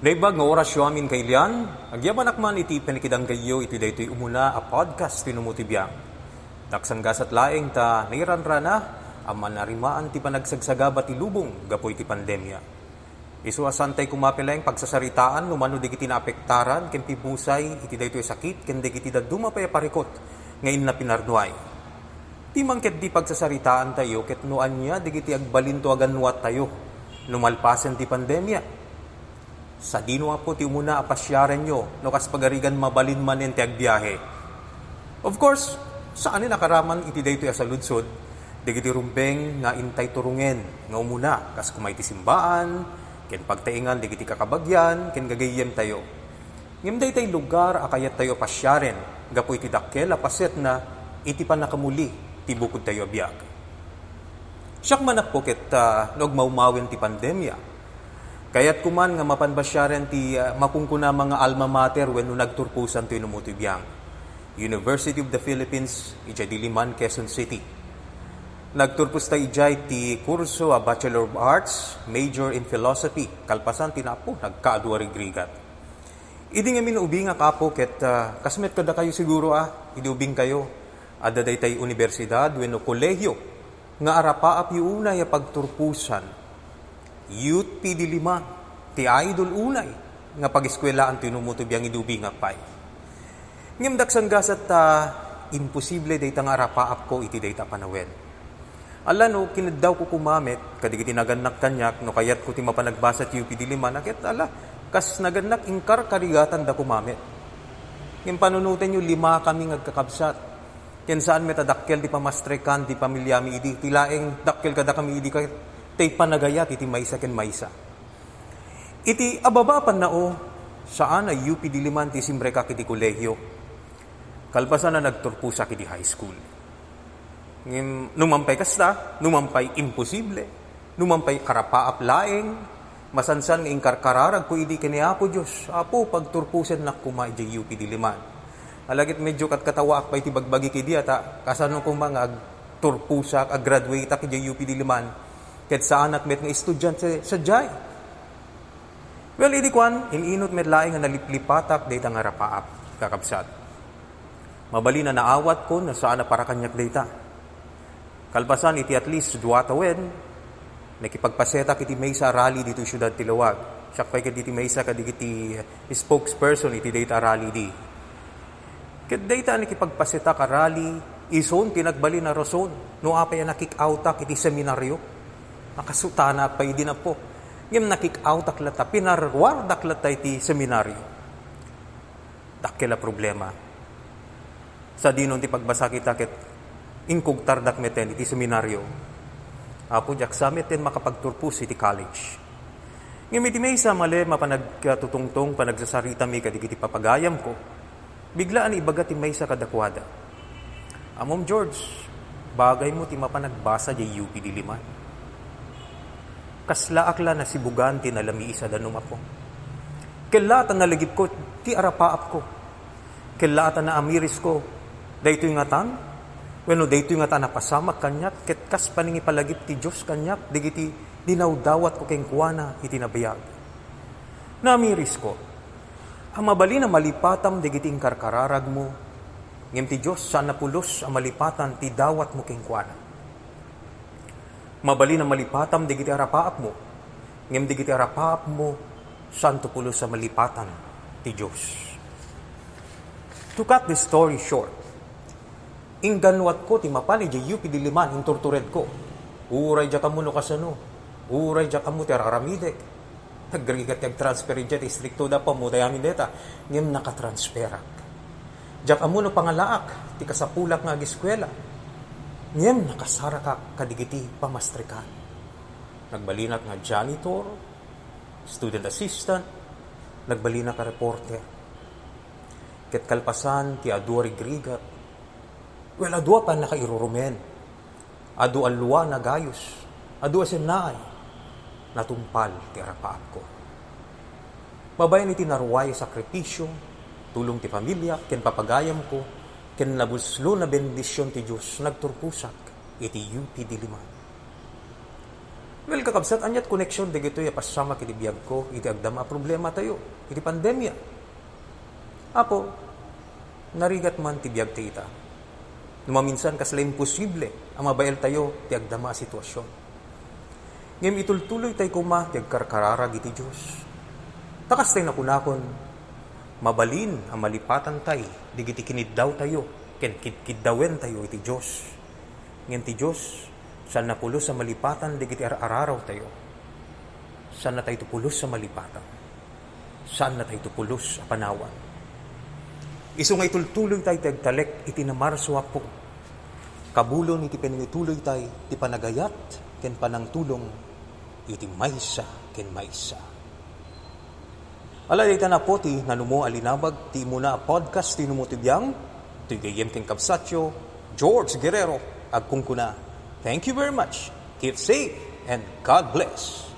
Naibag nga orasyo amin kailan, agyaman akman iti panikidang kayo iti daytoy umuna a podcast tinumutibiyang. Daksan gasat laeng ta nairanrana, aman narimaan ti panagsagsaga ti lubong gapoy ti pandemya. Isu asantay kumapilayang pagsasaritaan numano digiti naapektaran ken ti busay iti daytoy sakit ken digiti daduma pay parikot ngayon na pinarnuay. Ti mangket di pagsasaritaan tayo ket nuan niya digiti agbalinto aganwat tayo numalpasen ti pandemya sa dino po ti umuna apasyaren nyo, no kas pagarigan mabalin man iti agbiyahe. Of course, saan nakaraman iti dayto sa ludsod, digiti rumbeng nga intay turungen, nga umuna, kas kumay ti simbaan, ken pagtaingan digiti kakabagyan, ken gagayem tayo. Ngem daytay lugar akayat tayo pasyaren, gapo iti dakkel apaset na iti pa nakamuli ti bukod tayo biyag. Siyak man po ket uh, nagmaumawin ti pandemya, Kaya't kuman nga mapanbasyaren ti uh, mapungkuna mga alma mater when no nagturpusan ti numutibiyang. University of the Philippines, ijay Diliman, Quezon City. Nagturpus ta ijay ti kurso a Bachelor of Arts, Major in Philosophy, kalpasan ti napo, nagkaadwa rigrigat. Idi nga minuubing nga kapo, ket uh, kasmet kada kayo siguro ah, idiubing kayo, ada tay universidad, wenno kolehyo, nga arapaap yung una ya pagturpusan, Youth PD lima, ti idol unay, nga pag-eskwela ang tinumutubiyang idubi nga pay. Ngem daksan gasat ta imposible dayta nga rapaap ko iti dayta panawen. Ala no, kinadaw ko kumamit, kadigiti naganak kanyak, no kayat ko ti mapanagbasa ti UPD lima, nakit ala, kas naganak ingkar karigatan da kumamit. Ngem panunutin yung lima kami ngagkakabsat. Ken saan metadakkel di pamastrekan, di pamilyami idi, tilaeng dakkel kada kami idi kahit tay panagayat iti maysa ken maysa. Iti ababa pan nao saan ay UP Diliman ti simbre ka kiti kolehyo. Kalpasan na nagturpusa kiti high school. Ngim, numampay kasta, numampay imposible, numampay karapaap laeng, masansan ng karkararag ko idi kini Apo Diyos. Apo, pagturpusan na kuma iti UP Diliman. Alagit medyo kat katawa akpay ti bagbagi kidi ata kasano kong mga turpusak, ag-graduate ak iti UP Diliman ket saan at met nga estudyante sa jay. Well, idi kwan, ininot met laing nga naliplipatak data nga rapaap, kakabsat. Mabali na naawat ko na saan na para kanyak data. Kalpasan iti at least duwatawen, nakipagpaseta kiti may sa rally dito syudad Tilawag. Siya pa'y kiti may sa kadigiti spokesperson iti data rally di. Ket data nakipagpaseta ka rally, ison tinagbali na rason, no apay nakik-outak iti seminaryo Nakasutana pa idi na po. Ngem nakik-out aklata, pinarwar daklata iti seminaryo. Dakila problema. Sa dinon ti pagbasa kita ket inkugtar dakmeten iti seminaryo. Apo jak samiten makapagturpus iti college. Ngem iti may isa mali mapanagtutungtong panagsasarita mi kadigiti papagayam ko. Biglaan ibaga ti may sa kadakwada. Amom George, bagay mo ti mapanagbasa di UP Diliman kasla akla na sibugan ti nalami isa danum ako. Kelata na lagip ko, ti arapaap ko. Kelata na amiris ko, dayto yung atan, bueno, dayto yung atan napasamak kanyak, ket kas paningi palagip ti Diyos kanyak, digiti dinawdawat ko keng kuwana iti nabayag. Namiris ko, ang mabali na malipatam digiti karkararag mo, ngem ti Diyos sa napulos ang malipatan ti dawat mo keng kuwana Mabali na malipatam di giti arapaap mo. Ngem di giti arapaap mo, santo pulo sa malipatan ti Diyos. To cut the story short, ingganwat ko ti mapani di yupi di liman in tortured ko. Uray dya kamuno kasano. Uray dya kamu ti araramidek. Nagrigat yung transfer dya ti stricto da pa mo dayamin deta. Ngem nakatransferak. Dya kamuno pangalaak ti kasapulak nga agiskwela Ngem nakasara ka kadigiti pamastrikan. Nagbalinat nga janitor, student assistant, nagbalina ka reporter. Ket kalpasan ti adwa rigrigat. Well, adwa pa nakairurumen. Adu alwa na gayos. Adu asenay. Natumpal ti arapaap ko. Babayan iti narway sakripisyo, tulong ti pamilya, ken papagayam ko, ken nabuslo na bendisyon ti Diyos nagturpusak iti UP Diliman. Well, kakabsat, anyat connection, di gito, yapasama kitibiyag ko, iti agdama problema tayo, iti pandemya. Apo, narigat man tibiyag ti ita. Numaminsan kasla imposible, ang mabayal tayo, ti agdama sitwasyon. Ngayon itultuloy tayo kuma, ti agkarkararag iti Diyos. Takas tayo nakunakon, mabalin ang malipatan tayo, di giti kiniddaw tayo, ken kiddawen tayo iti Diyos. Ngayon ti Diyos, saan na pulos sa malipatan, di giti araraw tayo. Saan na tayo tupulos sa malipatan? Saan na tayo tupulos sa panawan? Iso nga itultuloy tayo tagtalek iti namarso po. Kabulon iti pinituloy tayo, ti panagayat, ken panang tulong, iti maysa, ken maysa. Alay na po ti nanumo alinabag ti muna podcast ti numutibiyang ti gayem ken kapsatyo George Guerrero agkungkuna. Thank you very much. Keep safe and God bless.